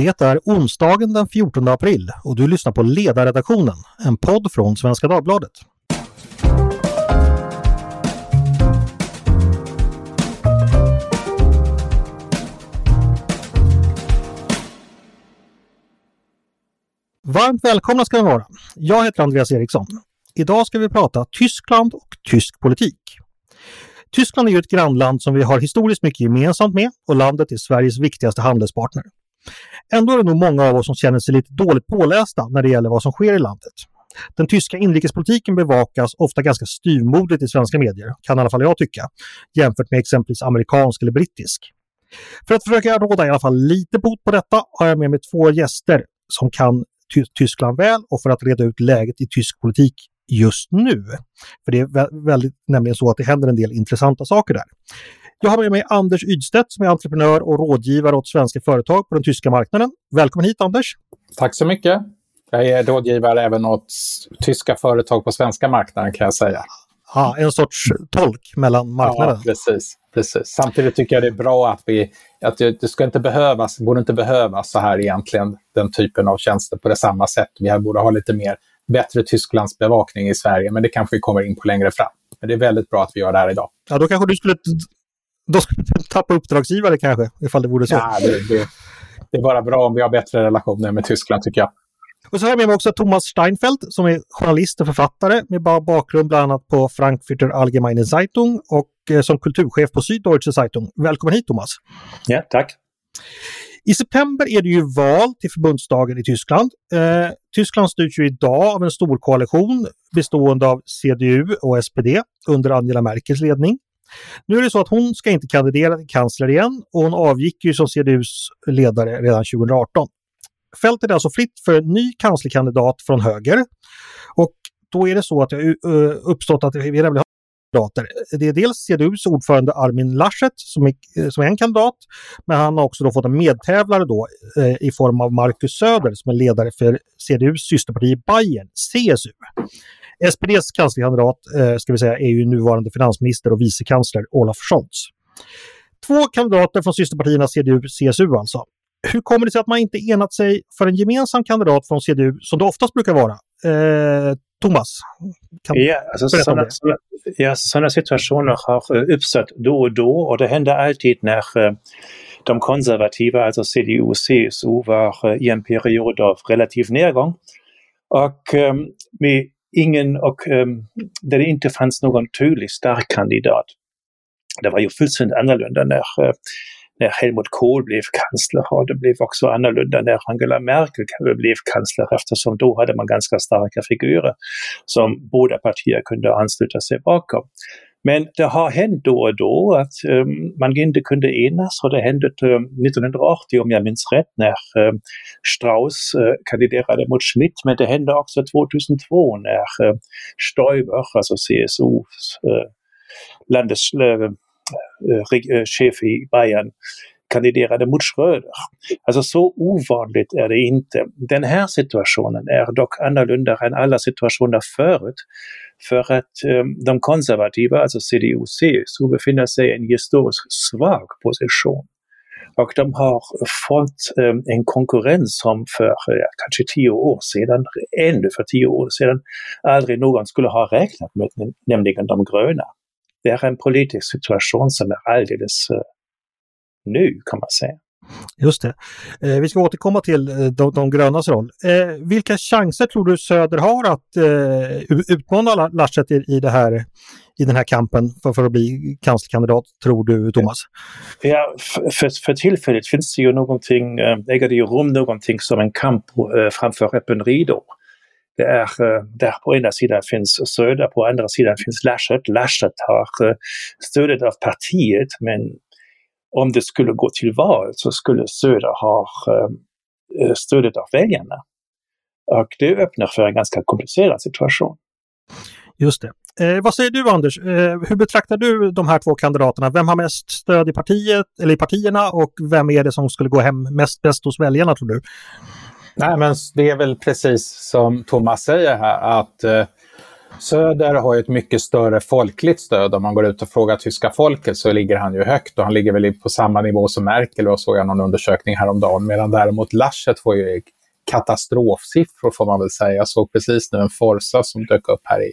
Det är onsdagen den 14 april och du lyssnar på Ledarredaktionen, en podd från Svenska Dagbladet. Varmt välkomna ska ni vara. Jag heter Andreas Eriksson. Idag ska vi prata Tyskland och tysk politik. Tyskland är ju ett grannland som vi har historiskt mycket gemensamt med och landet är Sveriges viktigaste handelspartner. Ändå är det nog många av oss som känner sig lite dåligt pålästa när det gäller vad som sker i landet. Den tyska inrikespolitiken bevakas ofta ganska styrmodigt i svenska medier, kan i alla fall jag tycka, jämfört med exempelvis amerikansk eller brittisk. För att försöka råda i alla fall lite bot på detta har jag med mig två gäster som kan Tyskland väl och för att reda ut läget i tysk politik just nu. För det är väldigt, nämligen så att det händer en del intressanta saker där. Jag har med mig Anders Ydstedt som är entreprenör och rådgivare åt svenska företag på den tyska marknaden. Välkommen hit Anders! Tack så mycket! Jag är rådgivare även åt tyska företag på svenska marknaden kan jag säga. Ja, en sorts tolk mellan marknaden. Ja, precis, precis. Samtidigt tycker jag det är bra att vi, att det, det ska inte behövas, borde inte behövas så här egentligen, den typen av tjänster på det samma sätt. Vi borde ha lite mer bättre Tysklands bevakning i Sverige, men det kanske vi kommer in på längre fram. Men det är väldigt bra att vi gör det här idag. Ja, då kanske du skulle, då skulle du tappa uppdragsgivare kanske, ifall det vore så. Ja, det, det, det är bara bra om vi har bättre relationer med Tyskland tycker jag. Och så har jag med mig också Thomas Steinfeld som är journalist och författare med bakgrund bland annat på Frankfurter Allgemeine Zeitung och eh, som kulturchef på Süddeutsche Zeitung. Välkommen hit Thomas! Ja, tack! I september är det ju val till förbundsdagen i Tyskland. Eh, Tyskland styrs ju idag av en stor koalition bestående av CDU och SPD under Angela Merkels ledning. Nu är det så att hon ska inte kandidera till kansler igen och hon avgick ju som CDUs ledare redan 2018. Fältet är alltså fritt för en ny kanslerkandidat från höger. Och då är det så att det eh, har uppstått att vi redan vill ha kandidater. Det är dels CDUs ordförande Armin Laschet som är, eh, som är en kandidat, men han har också då fått en medtävlare då, eh, i form av Marcus Söder som är ledare för CDUs systerparti Bayern, CSU. SPDs kanslerkandidat eh, ska vi säga, är ju nuvarande finansminister och vicekansler Olaf Scholz. Två kandidater från systerpartierna CDU CSU alltså. Hur kommer det sig att man inte enat sig för en gemensam kandidat från CDU som det oftast brukar vara? Eh, Thomas? ja, alltså sådana, sådana, ja, sådana situationer har uh, uppstått då och då och det händer alltid när uh, de konservativa, alltså CDU och CSU, var uh, i en period av relativ nedgång. Och med ingen, och um, där det inte fanns någon tydlig stark kandidat. Det var ju fullständigt annorlunda när eh, när Helmut Kohl blev kansler och det blev också annorlunda när Angela Merkel blev kansler eftersom då hade man ganska starka figurer som båda partier kunde ansluta sig bakom. Men det har hänt då och då att um, man inte kunde enas och det hände um, 1980 om jag minns rätt när um, Strauss uh, kandiderade mot Schmidt. Men det hände också 2002 när uh, Stoiber, alltså CSUs uh, Eh, chef i Bayern kandiderade mot Schröder. Alltså så ovanligt är det inte. Den här situationen är dock annorlunda än alla situationer förut. För att um, de konservativa, alltså CDU och CSU, befinner sig i en historiskt svag position. Och de har fått um, en konkurrens som för ja, kanske tio år sedan, ännu för tio år sedan, aldrig någon skulle ha räknat med, nämligen de gröna det är en politisk situation som är alldeles uh, ny kan man säga. Just det. Eh, vi ska återkomma till eh, de, de grönas roll. Eh, vilka chanser tror du Söder har att eh, utmana Laschet i, i, det här, i den här kampen för, för att bli kanslerkandidat, tror du Thomas? Ja, för, för tillfället finns det ju någonting, äh, äger det ju rum någonting som en kamp äh, framför öppen ridå. Det är, eh, där på ena sidan finns Söder, på andra sidan finns Laschet. Laschet har eh, stödet av partiet men om det skulle gå till val så skulle Söder ha eh, stödet av väljarna. Och det öppnar för en ganska komplicerad situation. Just det. Eh, vad säger du Anders? Eh, hur betraktar du de här två kandidaterna? Vem har mest stöd i partiet eller i partierna och vem är det som skulle gå hem mest bäst hos väljarna tror du? Nej, men det är väl precis som Thomas säger här att eh, Söder har ju ett mycket större folkligt stöd. Om man går ut och frågar tyska folket så ligger han ju högt och han ligger väl på samma nivå som Merkel, och såg jag någon undersökning häromdagen. Medan däremot Laschet får ju katastrofsiffror får man väl säga. Jag såg precis nu en Forsa som dök upp här i,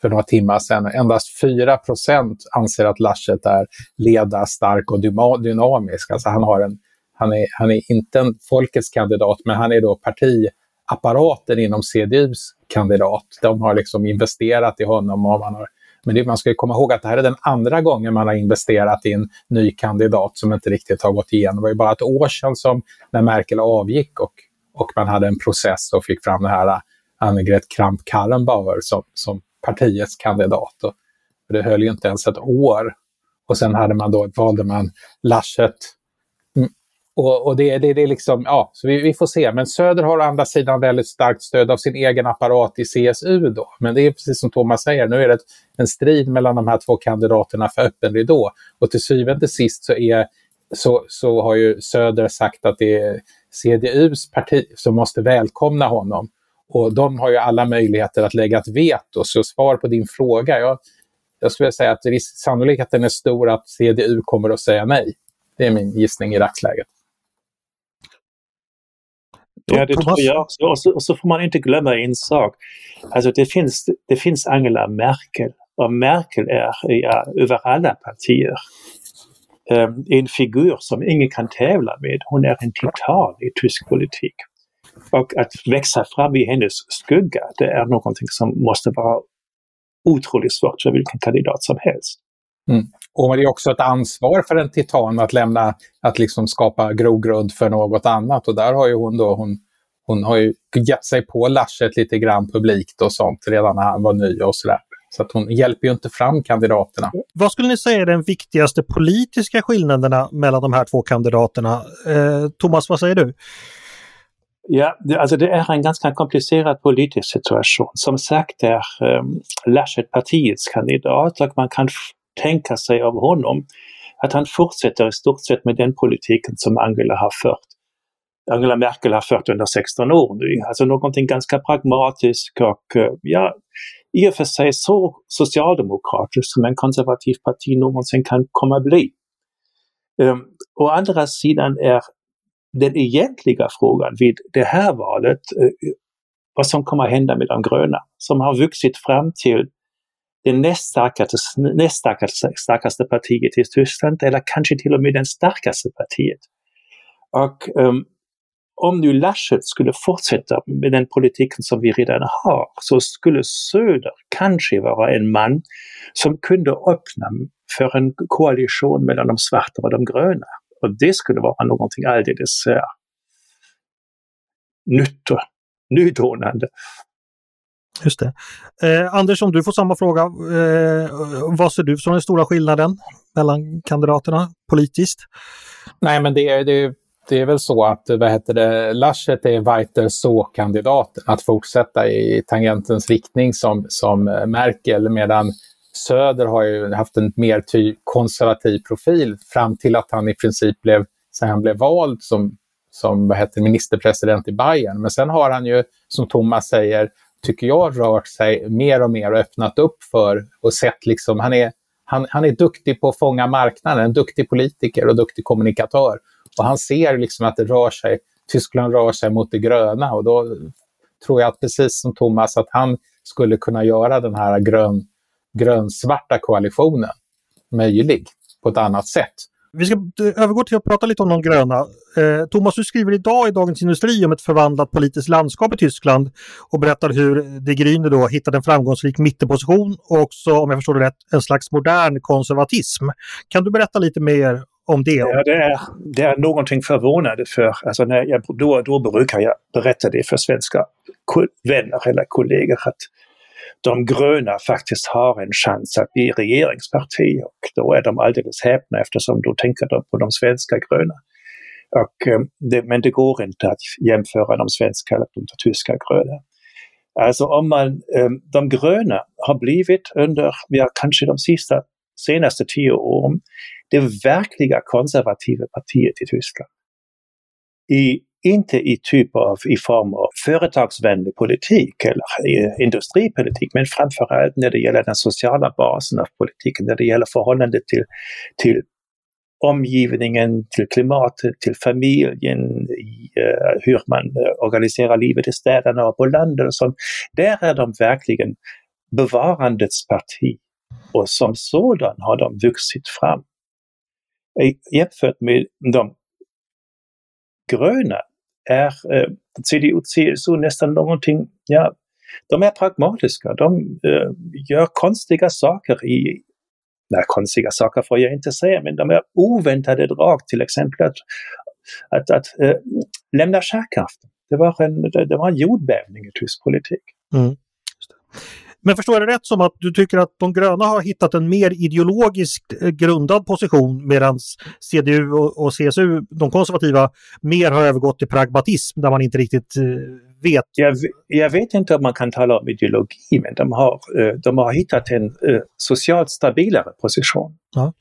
för några timmar sedan. Endast 4% anser att Laschet är ledarstark och dynamisk. Alltså han, har en, han, är, han är inte en folkets kandidat, men han är då partiapparaten inom CDUs kandidat. De har liksom investerat i honom och man har men det, man ska komma ihåg att det här är den andra gången man har investerat i en ny kandidat som inte riktigt har gått igenom. Det var ju bara ett år sedan som när Merkel avgick och, och man hade en process och fick fram det här äh, Annegret Kramp-Karrenbauer som, som partiets kandidat. Och det höll ju inte ens ett år. Och sen hade man då, valde man Laschet och, och det, det, det är liksom, ja, så vi, vi, får se. Men Söder har å andra sidan väldigt starkt stöd av sin egen apparat i CSU då. Men det är precis som Thomas säger, nu är det en strid mellan de här två kandidaterna för öppen ridå. Och till syvende och sist så, är, så, så har ju Söder sagt att det är CDUs parti som måste välkomna honom. Och de har ju alla möjligheter att lägga ett veto. Så svar på din fråga, jag, jag skulle säga att sannolikheten är stor att CDU kommer att säga nej. Det är min gissning i dagsläget. Ja, det tror jag också. Och så, och så, får man inte glömma en sak. Alltså det finns, det finns Angela Merkel och Merkel är ja, över alla partier um, en figur som ingen kan tävla med. Hon är en titan i tysk politik. Och att växa fram i hennes skugga, det är någonting som måste vara otroligt svårt för vilken kandidat som helst. Mm. Och det är också ett ansvar för en titan att lämna, att liksom skapa grogrund för något annat. Och där har ju hon då, hon, hon har ju gett sig på Laschet lite grann publikt och sånt redan när han var ny och sådär. Så att hon hjälper ju inte fram kandidaterna. Vad skulle ni säga är den viktigaste politiska skillnaderna mellan de här två kandidaterna? Eh, Thomas, vad säger du? Ja, det, alltså det är en ganska komplicerad politisk situation. Som sagt är um, Laschet partiets kandidat och man kan tänka sig av honom att han fortsätter i stort sett med den politiken som Angela har fört. Angela Merkel har fört under 16 år nu, alltså någonting ganska pragmatiskt och eh, ja, i och för sig så socialdemokratiskt som en konservativ parti någonsin kan komma att bli. Um, å andra sidan är den egentliga frågan vid det här valet uh, vad som kommer att hända med de gröna, som har vuxit fram till det näst starkaste, näst starkaste, starkaste partiet i Tyskland eller kanske till och med det starkaste partiet. Och um, om nu Laschet skulle fortsätta med den politiken som vi redan har så skulle Söder kanske vara en man som kunde öppna för en koalition mellan de svarta och de gröna. Och det skulle vara någonting alldeles uh, nytt och nydånande. Just det. Eh, Anders, om du får samma fråga, eh, vad ser du som den stora skillnaden mellan kandidaterna politiskt? Nej, men det, det, det är väl så att vad heter det, Laschet är Weiter så-kandidaten, att fortsätta i tangentens riktning som, som Merkel, medan Söder har ju haft en mer ty konservativ profil fram till att han i princip blev, sen han blev vald som, som vad heter, ministerpresident i Bayern. Men sen har han ju, som Thomas säger, tycker jag, rört sig mer och mer och öppnat upp för och sett liksom, han är, han, han är duktig på att fånga marknaden, en duktig politiker och duktig kommunikatör. Och han ser liksom att det rör sig, Tyskland rör sig mot det gröna och då tror jag att precis som Thomas att han skulle kunna göra den här grön, grönsvarta koalitionen möjlig på ett annat sätt. Vi ska övergå till att prata lite om de gröna. Eh, Thomas, du skriver idag i Dagens Industri om ett förvandlat politiskt landskap i Tyskland och berättar hur De Grüne då hittade en framgångsrik mittenposition och också, om jag förstår det rätt, en slags modern konservatism. Kan du berätta lite mer om det? Ja, det är, det är någonting förvånande för, alltså när jag, då, då brukar jag berätta det för svenska vänner eller kollegor att de gröna faktiskt har en chans att bli regeringsparti och då är de alldeles häpna eftersom då tänker de på de svenska gröna. Och, eh, det, men det går inte att jämföra de svenska och de tyska gröna. Alltså om man, eh, de gröna har blivit under, ja, kanske de sista, senaste tio åren, det verkliga konservativa partiet i Tyskland. I inte i typ av, i form av företagsvänlig politik eller industripolitik, men framförallt när det gäller den sociala basen av politiken, när det gäller förhållandet till, till omgivningen, till klimatet, till familjen, i, uh, hur man uh, organiserar livet i städerna och på landet och sånt. Där är de verkligen bevarandets parti och som sådan har de vuxit fram. Jämfört med de gröna är eh, CDU CSU nästan någonting, ja, de är pragmatiska, de eh, gör konstiga saker i, nej konstiga saker får jag inte säga, men de är oväntade drag, till exempel att, att, att äh, lämna kärnkraften. Det var en, det, det var en jordbävning i tysk politik. Mm. Men förstår jag det rätt som att du tycker att de gröna har hittat en mer ideologiskt eh, grundad position medan CDU och, CSU, de konservativa, mer har övergått till pragmatism där man inte riktigt eh, vet? Jag, jag, vet inte om man kan tala om ideologi, men de har, eh, de har hittat en socialt stabilare position. Ja.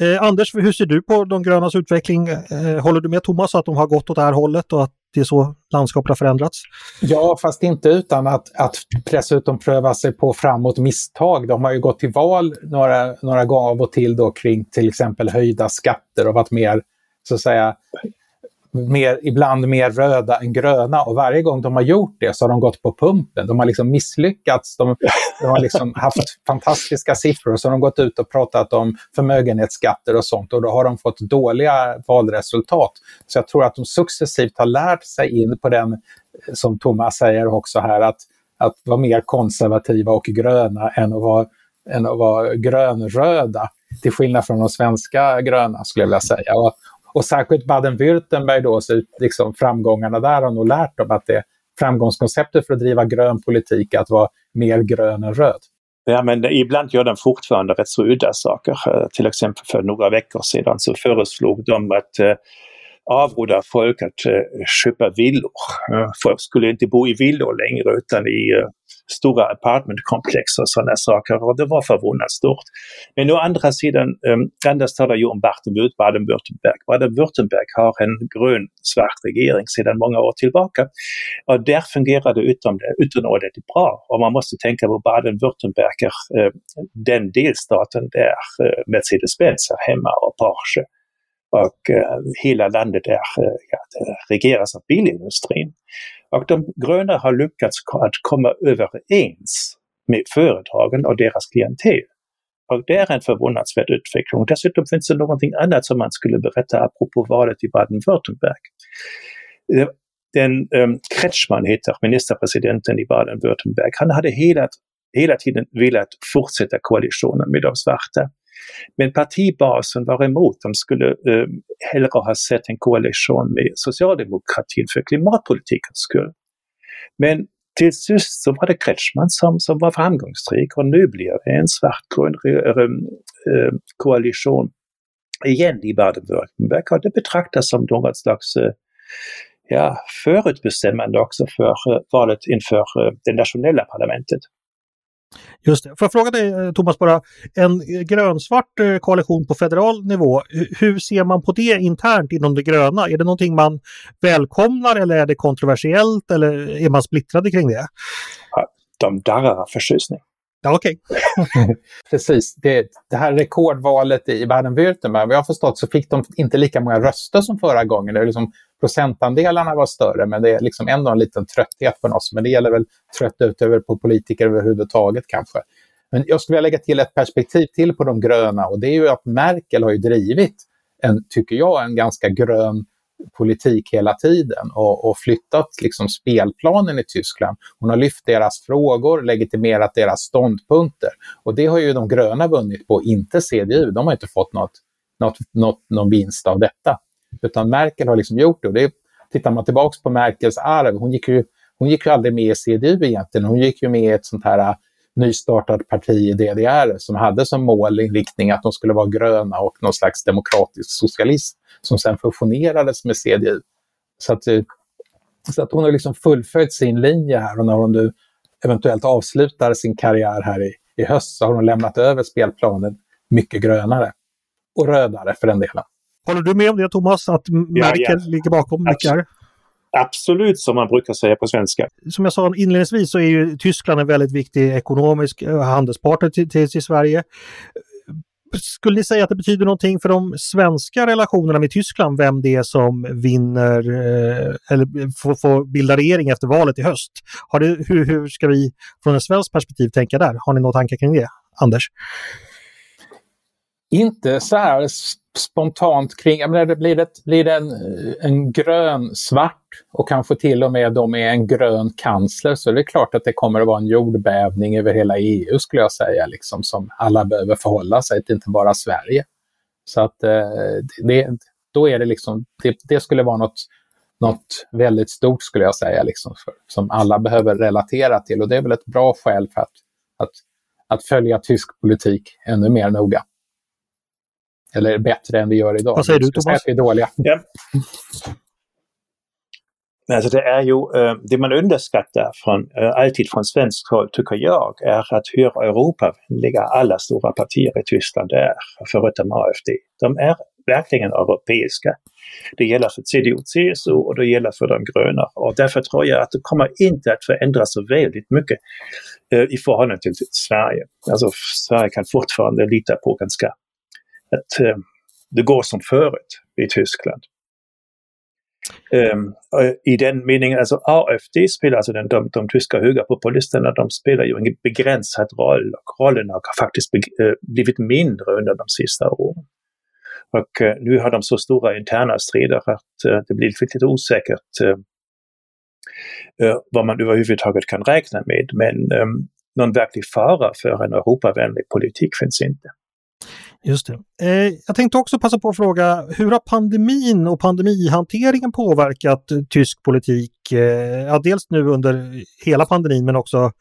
Eh, Anders, hur ser du på de grönas utveckling? Eh, håller du med Thomas att de har gått åt det här hållet och att det är så landskapet har förändrats? Ja, fast inte utan att, att dessutom pröva sig på framåt misstag. De har ju gått till val några, några gånger av och till då kring till exempel höjda skatter och varit mer så att säga mer, ibland mer röda än gröna och varje gång de har gjort det så har de gått på pumpen. De har liksom misslyckats. De, de har liksom haft fantastiska siffror och så har de gått ut och pratat om förmögenhetsskatter och sånt och då har de fått dåliga valresultat. Så jag tror att de successivt har lärt sig in på den, som Thomas säger också här, att, att vara mer konservativa och gröna än att vara, än att vara grönröda. Till skillnad från de svenska gröna skulle jag vilja säga. Och, och särskilt Baden-Württemberg då, så liksom framgångarna där har nog lärt dem att det framgångskonceptet för att driva grön politik är att vara mer grön än röd. Ja, men ibland gör de fortfarande rätt så udda saker. Eh, till exempel för några veckor sedan så föreslog de att eh, avråda folk att uh, köpa villor. Folk skulle inte bo i villor längre utan i uh, stora apartmentkomplex och sådana saker och det var förvånat stort. Men å andra sidan, um, Anders talar ju om Baden-Württemberg. Baden-Württemberg har en grön-svart regering sedan många år tillbaka och där fungerar det utom, utomordentligt bra. Och man måste tänka på Baden-Württemberg uh, den delstaten där uh, Mercedes-Benz är hemma och Porsche och eh, hela landet är, eh, ja, regeras av bilindustrin. Och de gröna har lyckats att komma överens med företagen och deras klientel. Och det är en förvånansvärd utveckling. Dessutom finns det någonting annat som man skulle berätta apropå valet i Baden-Württemberg. Eh, den um, Kretschmann heter ministerpresidenten i Baden-Württemberg. Han hade hela, hela tiden velat fortsätta koalitionen med de svarta. Men partibasen var emot. De skulle eh, hellre ha sett en koalition med socialdemokratin för klimatpolitikens skull. Men till sist så var det Kretschmann som, som var framgångsrik och nu blir det en svartgrön eh, eh, koalition igen i Baden-Württemberg och det betraktas som något slags eh, ja, förutbestämmande också för valet inför det nationella parlamentet. Just det. Får jag fråga dig eh, Thomas bara, en eh, grönsvart eh, koalition på federal nivå, hur ser man på det internt inom det gröna? Är det någonting man välkomnar eller är det kontroversiellt eller är man splittrade kring det? de darrar av förtjusning. Ja, okej. Okay. Precis. Det, det, här rekordvalet i Baden-Württemberg, vad jag har förstått så fick de inte lika många röster som förra gången. Det är liksom, procentandelarna var större, men det är liksom ändå en liten trötthet på oss. Men det gäller väl trött utöver på politiker överhuvudtaget kanske. Men jag skulle vilja lägga till ett perspektiv till på de gröna och det är ju att Merkel har ju drivit en, tycker jag, en ganska grön politik hela tiden och, och, flyttat liksom spelplanen i Tyskland. Hon har lyft deras frågor, legitimerat deras ståndpunkter. Och det har ju de gröna vunnit på, inte CDU. De har inte fått något, något, något, någon vinst av detta. Utan Merkel har liksom gjort det. Och det tittar man tillbaka på Merkels arv, hon gick ju, hon gick ju aldrig med i CDU egentligen. Hon gick ju med i ett sånt här nystartat parti i DDR som hade som målinriktning att de skulle vara gröna och någon slags demokratisk socialism som sen fusionerades med CDU. Så att, eh, så att hon har liksom fullföljt sin linje här och när hon nu eventuellt avslutar sin karriär här i, i höst så har hon lämnat över spelplanen mycket grönare. Och rödare för den delen. Håller du med om det Thomas, att Merkel ja, ja. ligger bakom mycket här? Absolut, som man brukar säga på svenska. Som jag sa inledningsvis så är ju Tyskland en väldigt viktig ekonomisk eh, handelspartner till, till, till Sverige. Skulle ni säga att det betyder någonting för de svenska relationerna med Tyskland, vem det är som vinner eh, eller får, får bilda regering efter valet i höst? Har det, hur, hur ska vi från ett svenskt perspektiv tänka där? Har ni några tankar kring det, Anders? Inte så här spontant kring, jag menar, blir det, blir det en, en grön svart och kanske till och med då med en grön kansler så är det klart att det kommer att vara en jordbävning över hela EU skulle jag säga, liksom, som alla behöver förhålla sig till, inte bara Sverige. Så att eh, det, då är det liksom, det, det, skulle vara något, något väldigt stort skulle jag säga, liksom, för, som alla behöver relatera till och det är väl ett bra skäl för att, att, att följa tysk politik ännu mer noga. Eller bättre än vi gör idag. Vad säger du Thomas? Att vi är dåliga. Ja. Alltså det är ju, uh, det man underskattar från, uh, alltid från svenskt håll tycker jag, är att hur Europavänliga alla stora partier i Tyskland är, förutom AFD. De är verkligen europeiska. Det gäller för CDU, CSU och det gäller för de gröna. Och därför tror jag att det kommer inte att förändras så väldigt mycket uh, i förhållande till Sverige. Alltså Sverige kan fortfarande lita på ganska att eh, det går som förut i Tyskland. Um, I den meningen, alltså AFD spelar, alltså den, de, de tyska högerpopulisterna, de spelar ju en begränsad roll och rollen har faktiskt be, eh, blivit mindre under de sista åren. Och uh, nu har de så stora interna strider att uh, det blir lite osäkert vad man överhuvudtaget kan räkna med. Men um, någon verklig fara för en Europavänlig politik finns inte. Just det. Eh, jag tänkte också passa på att fråga, hur har pandemin och pandemihanteringen påverkat eh, tysk politik? Eh, ja, dels nu under hela pandemin men också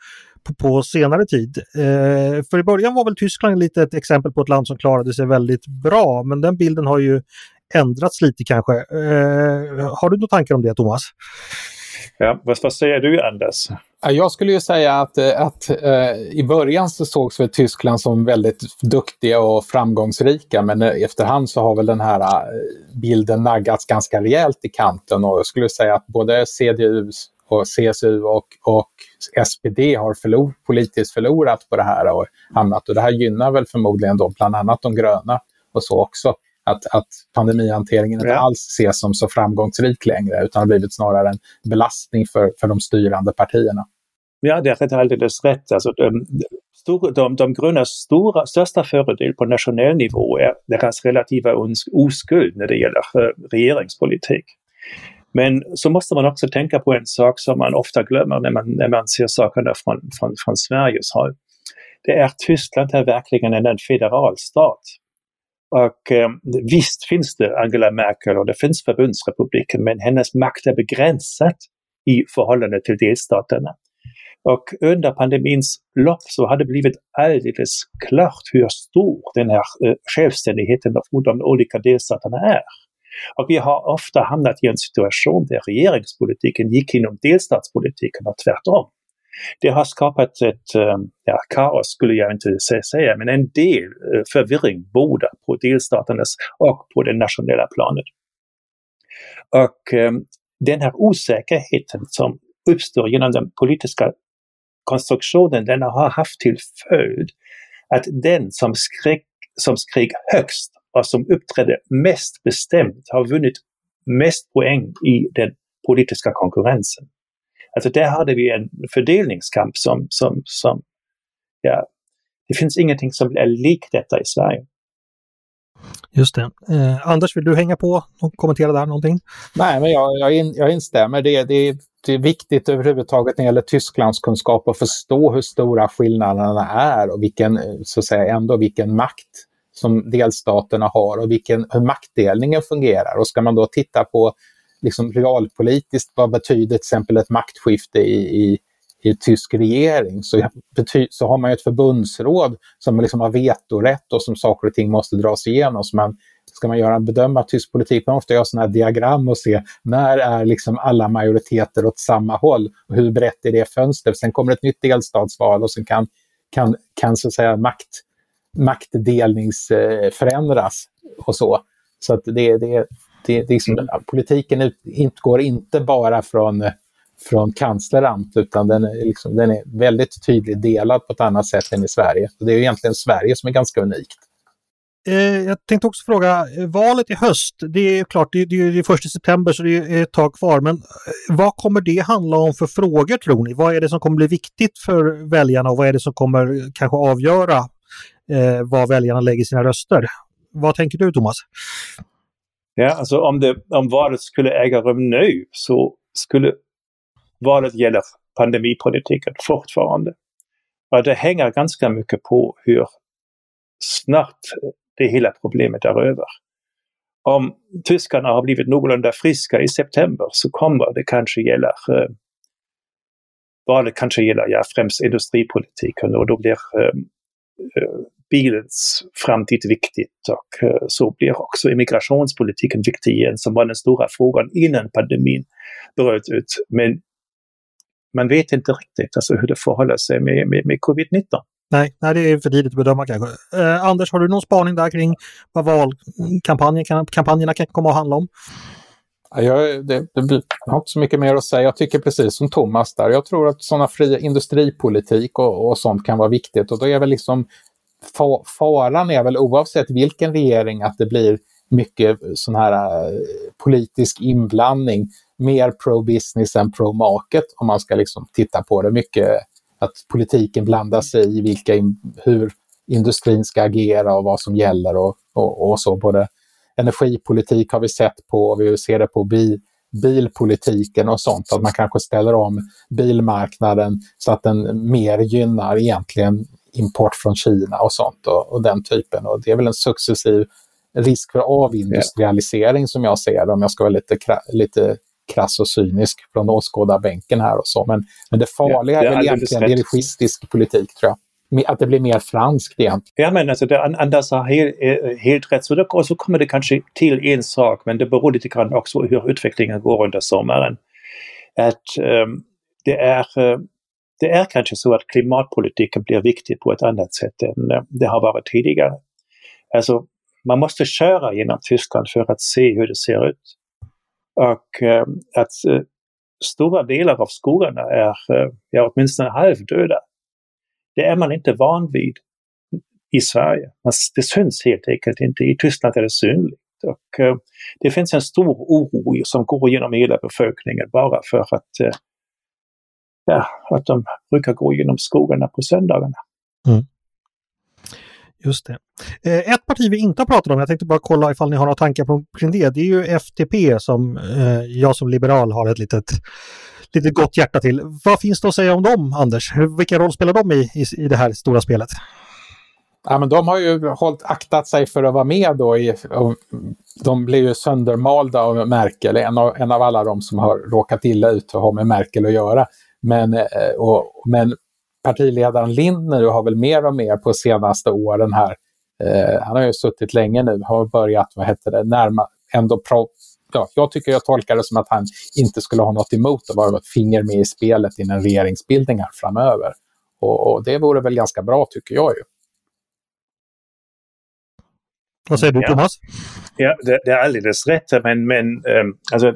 på, på senare tid. Eh, för i början var väl Tyskland lite ett exempel på ett land som klarade sig väldigt bra, men den bilden har ju ändrats lite kanske. Eh, har du några tankar om det, Thomas? Ja, vad, vad säger du Anders? Jag skulle ju säga att, eh, att eh, i början så sågs väl Tyskland som väldigt duktiga och framgångsrika men eh, efterhand så har väl den här eh, bilden naggats ganska rejält i kanten och jag skulle säga att både CDU och CSU och, och SPD har förlor, politiskt förlorat på det här och hamnat och det här gynnar väl förmodligen då bland annat de gröna och så också att, att pandemihanteringen inte alls ses som så framgångsrik längre utan har blivit snarare en belastning för, för de styrande partierna. Ja, det är alldeles rätt. Alltså, de, de, de grönas stora, största fördel på nationell nivå är deras relativa oskuld när det gäller eh, regeringspolitik. Men så måste man också tänka på en sak som man ofta glömmer när man, när man ser sakerna från, från, från Sveriges håll. Det är Tyskland är verkligen en federalstat. Och eh, visst finns det Angela Merkel och det finns förbundsrepubliken, men hennes makt är begränsad i förhållande till delstaterna. Och under pandemins lopp så har det blivit alldeles klart hur stor den här eh, självständigheten av de olika delstaterna är. Och vi har ofta hamnat i en situation där regeringspolitiken gick inom delstatspolitiken och tvärtom. Det har skapat ett ehm, ja, kaos, skulle jag inte säga, men en del eh, förvirring både på delstaternas och på det nationella planet. Och um, den här osäkerheten som uppstår genom den politiska konstruktionen, den har haft till följd att den som skrek, som skrek högst och som uppträdde mest bestämt har vunnit mest poäng i den politiska konkurrensen. Alltså där hade vi en fördelningskamp som, som, som ja, det finns ingenting som är likt detta i Sverige. Just det. Eh, Anders, vill du hänga på och kommentera där någonting? Nej, men jag, jag, in, jag instämmer. Det, det, det är viktigt överhuvudtaget när det gäller Tysklands kunskap att förstå hur stora skillnaderna är och vilken, så att säga, ändå vilken makt som delstaterna har och vilken, hur maktdelningen fungerar. Och ska man då titta på liksom realpolitiskt, vad betyder till exempel ett maktskifte i, i, i tysk regering? Så, bety, så har man ett förbundsråd som liksom har vetorätt och som saker och ting måste dras igenom. Så man, ska man göra en bedöma tysk politik, man måste göra sådana här diagram och se när är liksom alla majoriteter åt samma håll och hur brett är det fönstret? Sen kommer ett nytt delstatsval och sen kan, kan, kan så att säga makt, maktdelnings eh, förändras och så. Så att det, det, det, det liksom, politiken ut, utgår inte bara från, från kansleramt utan den är, liksom, den är väldigt tydligt delad på ett annat sätt än i Sverige. Och det är egentligen Sverige som är ganska unikt. Eh, jag tänkte också fråga, eh, valet i höst, det är klart, det, är först i september så det är ett tag kvar, men eh, vad kommer det handla om för frågor tror ni? Vad är det som kommer bli viktigt för väljarna och vad är det som kommer kanske avgöra eh, var väljarna lägger sina röster? Vad tänker du Thomas? Ja, alltså om, det, om valet skulle äga rum nu så skulle valet gälla pandemipolitiken fortfarande. Och det hänger ganska mycket på hur snabbt det hela problemet är över. Om tyskarna har blivit någorlunda friska i september så kommer det kanske gälla eh, valet kanske gäller ja, främst industripolitiken och då blir eh, eh bilens framtid viktigt och eh, så blir också immigrationspolitiken viktig igen som var den stora frågan innan pandemin bröt ut. Men man vet inte riktigt alltså hur det förhåller sig med, med, med covid-19. Nej, nej, det är för tidigt att bedöma kanske. Eh, Anders, har du någon spaning där kring vad valkampanjerna kampanjerna kan komma att handla om? Jag, det, det, jag har inte så mycket mer att säga. Jag tycker precis som Thomas där. Jag tror att sådana fria industripolitik och, och sånt kan vara viktigt. Och då är väl liksom faran är väl oavsett vilken regering att det blir mycket sån här äh, politisk inblandning. Mer pro-business än pro-market om man ska liksom titta på det. Mycket att politiken blandar sig i vilka, hur industrin ska agera och vad som gäller och, och, och så. Både energipolitik har vi sett på, och vi ser det på bi, bilpolitiken och sånt, att man kanske ställer om bilmarknaden så att den mer gynnar egentligen import från Kina och sånt och, och den typen. Och det är väl en successiv risk för avindustrialisering som jag ser det, om jag ska vara lite, lite krass och cynisk från åskådarbänken här och så. Men, men det farliga ja, det är väl egentligen dirigistisk politik tror jag. Att det blir mer franskt egentligen. Ja, men alltså det, Anders har helt, eh, helt rätt. Så då, och så kommer det kanske till en sak, men det beror lite grann också hur utvecklingen går under sommaren. Att um, det är uh, det är kanske så att klimatpolitiken blir viktig på ett annat sätt än eh, det har varit tidigare. Alltså, man måste köra genom Tyskland för att se hur det ser ut. Och eh, att eh, stora delar av skogarna är eh, ja, åtminstone halvdöda. Det är man inte van vid i Sverige. Det syns helt enkelt inte. I Tyskland är det synligt. Och, eh, det finns en stor oro som går genom hela befolkningen bara för att, eh, ja, att de brukar gå genom skogarna på söndagarna. Mm. Just det. Eh, ett parti vi inte har pratat om, jag tänkte bara kolla ifall ni har några tankar kring det, det är ju FTP som eh, jag som liberal har ett litet, litet gott hjärta till. Vad finns det att säga om dem, Anders? Vilken roll spelar de i, i, i det här stora spelet? Ja, men de har ju hållit, aktat sig för att vara med då. I, de blev ju söndermalda av Merkel, en av, en av alla de som har råkat illa ut och har med Merkel att göra. Men, eh, och, men partiledaren Lindner har väl mer och mer på senaste åren här, eh, han har ju suttit länge nu, har börjat, vad heter det, närma, ändå pro, ja, jag tycker jag tolkar det som att han inte skulle ha något emot att vara ett finger med i spelet i en regeringsbildning här framöver. Och, och, det vore väl ganska bra tycker jag ju. Vad säger du Thomas? Ja, det, det är alldeles rätt, men, men um, alltså,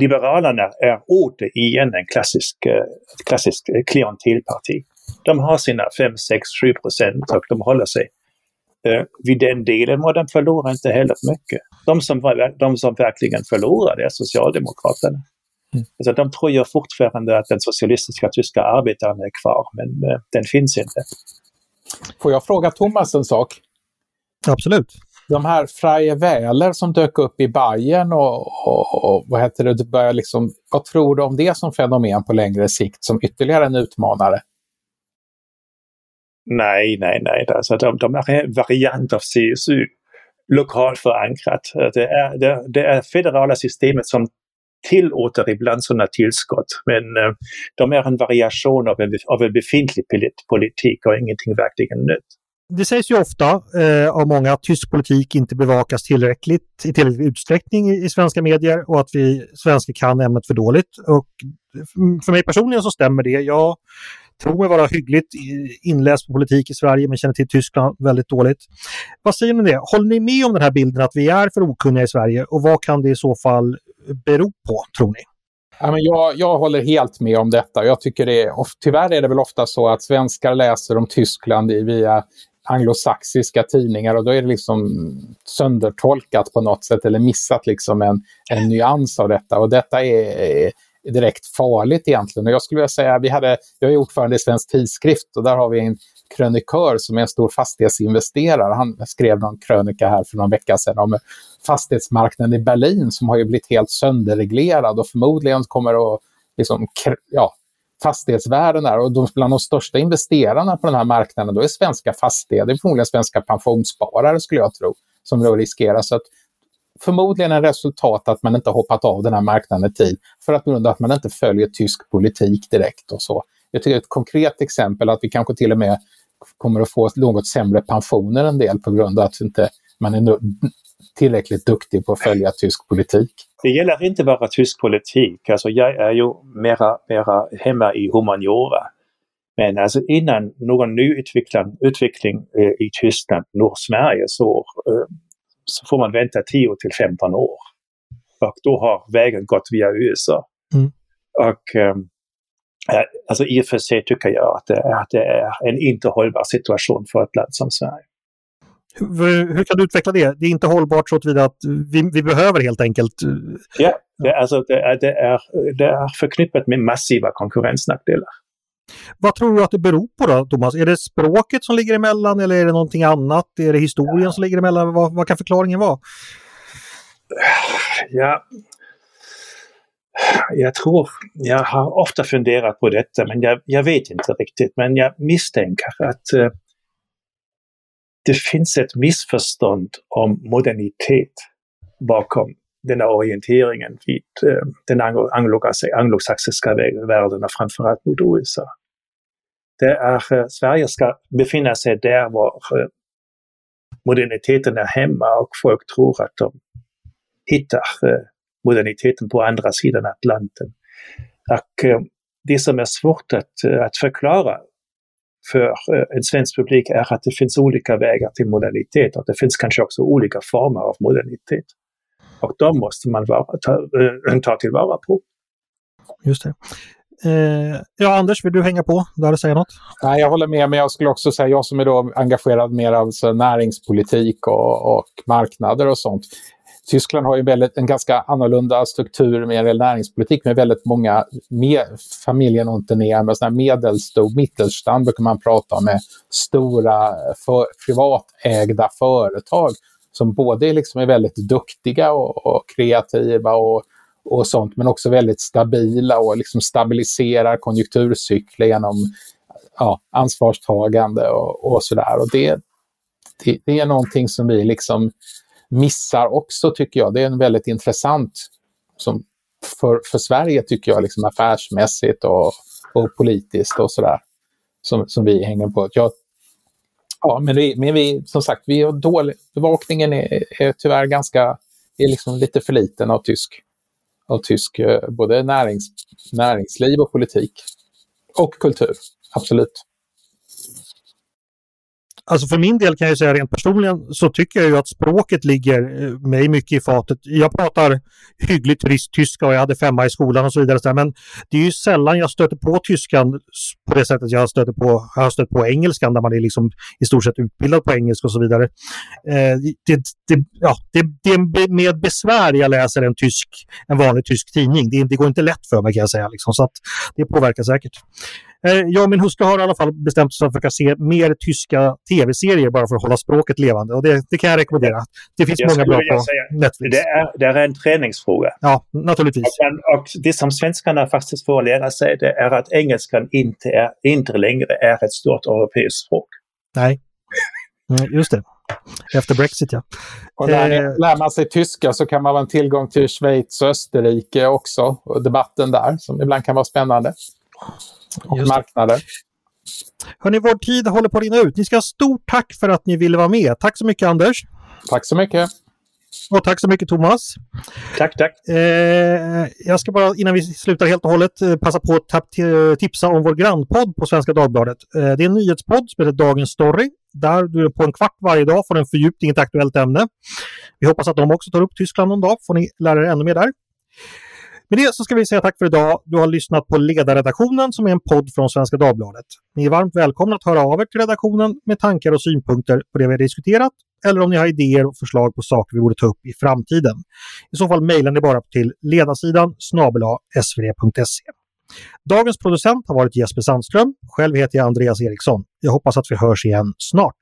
Liberalerna är återigen en klassisk, eh, klassisk eh, klientelparti. De har sina 5, 6, 7 procent och de håller sig eh, vid den delen och de förlorar inte heller mycket. De som, de som verkligen förlorar är Socialdemokraterna. Mm. Alltså, de tror ju fortfarande att den socialistiska tyska arbetaren är kvar, men den finns inte. Får jag fråga Thomas en sak? Absolut de här Freie Wähler som dök upp i Bayern och, och, och vad heter det, börjar liksom, vad tror du om det som fenomen på längre sikt som ytterligare en utmanare? Nej, nej, nej. Alltså, de, de är en variant av CSU, lokalt förankrat. Det är det, det är federala systemet som tillåter ibland sådana tillskott, men eh, de är en variation av en, av en befintlig politik och ingenting verkligen nytt det sägs ju ofta eh, av många att tysk politik inte bevakas tillräckligt i tillräcklig utsträckning i, i, svenska medier och att vi svenskar kan ämnet för dåligt. Och för mig personligen så stämmer det. Jag tror mig vara hyggligt inläst på politik i Sverige men känner till Tyskland väldigt dåligt. Vad säger ni om det? Håller ni med om den här bilden att vi är för okunniga i Sverige och vad kan det i så fall bero på, tror ni? Ja, men jag, jag håller helt med om detta. Jag tycker det är, tyvärr är det väl ofta så att svenskar läser om Tyskland via anglosaxiska tidningar och då är det liksom söndertolkat på något sätt eller missat liksom en, en nyans av detta. Och detta är, direkt farligt egentligen. Och jag skulle vilja säga, vi hade, jag är ordförande i Svensk Tidskrift och där har vi en krönikör som är en stor fastighetsinvesterare. Han skrev någon krönika här för någon vecka sedan om fastighetsmarknaden i Berlin som har ju blivit helt sönderreglerad och förmodligen kommer att liksom, ja, fastighetsvärden är och de, bland de största investerarna på den här marknaden då är svenska fastigheter, förmodligen svenska pensionssparare skulle jag tro, som då riskerar. Så att förmodligen en resultat att man inte hoppat av den här marknaden i tid för att grund att man inte följer tysk politik direkt och så. Jag tycker ett konkret exempel att vi kanske till och med kommer att få något sämre pensioner en del på grund av att inte man är tillräckligt duktig på att följa tysk politik. Det gäller inte bara tysk politik. Alltså jag är ju mera, mera hemma i humaniora. Men alltså innan någon ny utveckling, utveckling eh, i Tyskland når Sverige så, eh, så får man vänta 10 till 15 år. Och då har vägen gått via USA. Mm. Och eh, alltså i och för sig tycker jag att det, att det är en inte hållbar situation för ett land som Sverige. Hur, hur kan du utveckla det? Det är inte hållbart så tillvida att vi, vi behöver helt enkelt... Eh, ja, det, alltså det, är, det, är, det är förknippat med massiva konkurrensnackdelar. Vad tror du att det beror på då, Thomas? Är det språket som ligger emellan eller är det någonting annat? Är det historien ja. som ligger emellan? Vad, vad kan förklaringen vara? Ja, jag tror, jag har ofta funderat på detta men jag, jag vet inte riktigt. Men jag misstänker att uh, det finns ett missförstånd om modernitet bakom den här orienteringen vid eh, den anglosaxiska världen och framförallt mot USA. Det är, eh, Sverige ska befinna sig där var eh, moderniteten är hemma och folk tror att de hittar moderniteten på andra sidan Atlanten. Och eh, det som är svårt att, att förklara för eh, en svensk publik är att det finns olika vägar till modernitet och det finns kanske också olika former av modernitet. Och de måste man vara, ta, ta tillvara på. Just det. Eh, ja, Anders, vill du hänga på där och säga något? Nej, jag håller med, men jag skulle också säga, jag som är då engagerad mer av näringspolitik och, och marknader och sånt. Tyskland har ju väldigt, en ganska annorlunda struktur med näringspolitik med väldigt många med, familjen Unternehmen, med sådana medelstor, mittelstand brukar man prata om, med stora för, privatägda företag som både liksom är väldigt duktiga och, och kreativa och, och sånt, men också väldigt stabila och liksom stabiliserar konjunkturcykler genom ja, ansvarstagande och, och sådär. Och det, det, det, är någonting som vi liksom missar också, tycker jag. Det är en väldigt intressant som för, för Sverige, tycker jag, liksom affärsmässigt och, och politiskt och sådär, som, som vi hänger på. Jag, ja, men, vi, men vi, som sagt, vi har dålig, bevakningen är, är tyvärr ganska, är liksom lite för liten av tysk, av tysk eh, både närings, näringsliv och politik. Och kultur, absolut. Alltså för min del kan jag säga rent personligen så tycker jag ju att språket ligger eh, mig mycket i fatet. Jag pratar hyggligt tyska och jag hade femma i skolan och så vidare. Men det är ju sällan jag stöter på tyskan på det sättet jag stöter på, jag har stött på engelskan där man är liksom i stort sett utbildad på engelska och så vidare. Eh, det, det, ja, det, det är med besvär jag läser en, tysk, en vanlig tysk tidning. Det, det går inte lätt för mig kan jag säga. Liksom, så att det påverkar säkert. Eh, jag och min hustru har i alla fall bestämt oss för att försöka se mer tyska tv-serier bara för att hålla språket levande. Och det, det kan jag rekommendera. Det finns jag många bra på säga, Netflix. Det är, det är en träningsfråga. Ja, naturligtvis. Och, och, det som svenskarna faktiskt får lära sig det är att engelskan inte, är, inte längre är ett stort europeiskt språk. Nej, just det. Efter Brexit, ja. Och när eh, lär man sig tyska så kan man ha en tillgång till Schweiz och Österrike också. Och debatten där, som ibland kan vara spännande och marknader. Hörni, vår tid håller på att rinna ut. Ni ska ha stort tack för att ni ville vara med. Tack så mycket Anders. Tack så mycket. Och tack så mycket Thomas. Tack, tack. Eh, jag ska bara innan vi slutar helt och hållet eh, passa på att tipsa om vår grannpodd på Svenska Dagbladet. Eh, det är en nyhetspodd som heter Dagens Story. Där du på en kvart varje dag får en fördjupning i ett aktuellt ämne. Vi hoppas att de också tar upp Tyskland någon dag, får ni lära er ännu mer där. Med det så ska vi säga tack för idag. Du har lyssnat på Ledarredaktionen som är en podd från Svenska Dagbladet. Ni är varmt välkomna att höra av er till redaktionen med tankar och synpunkter på det vi har diskuterat eller om ni har idéer och förslag på saker vi borde ta upp i framtiden. I så fall mejlar ni bara till ledarsidan svd.se. Dagens producent har varit Jesper Sandström. Själv heter jag Andreas Eriksson. Jag hoppas att vi hörs igen snart.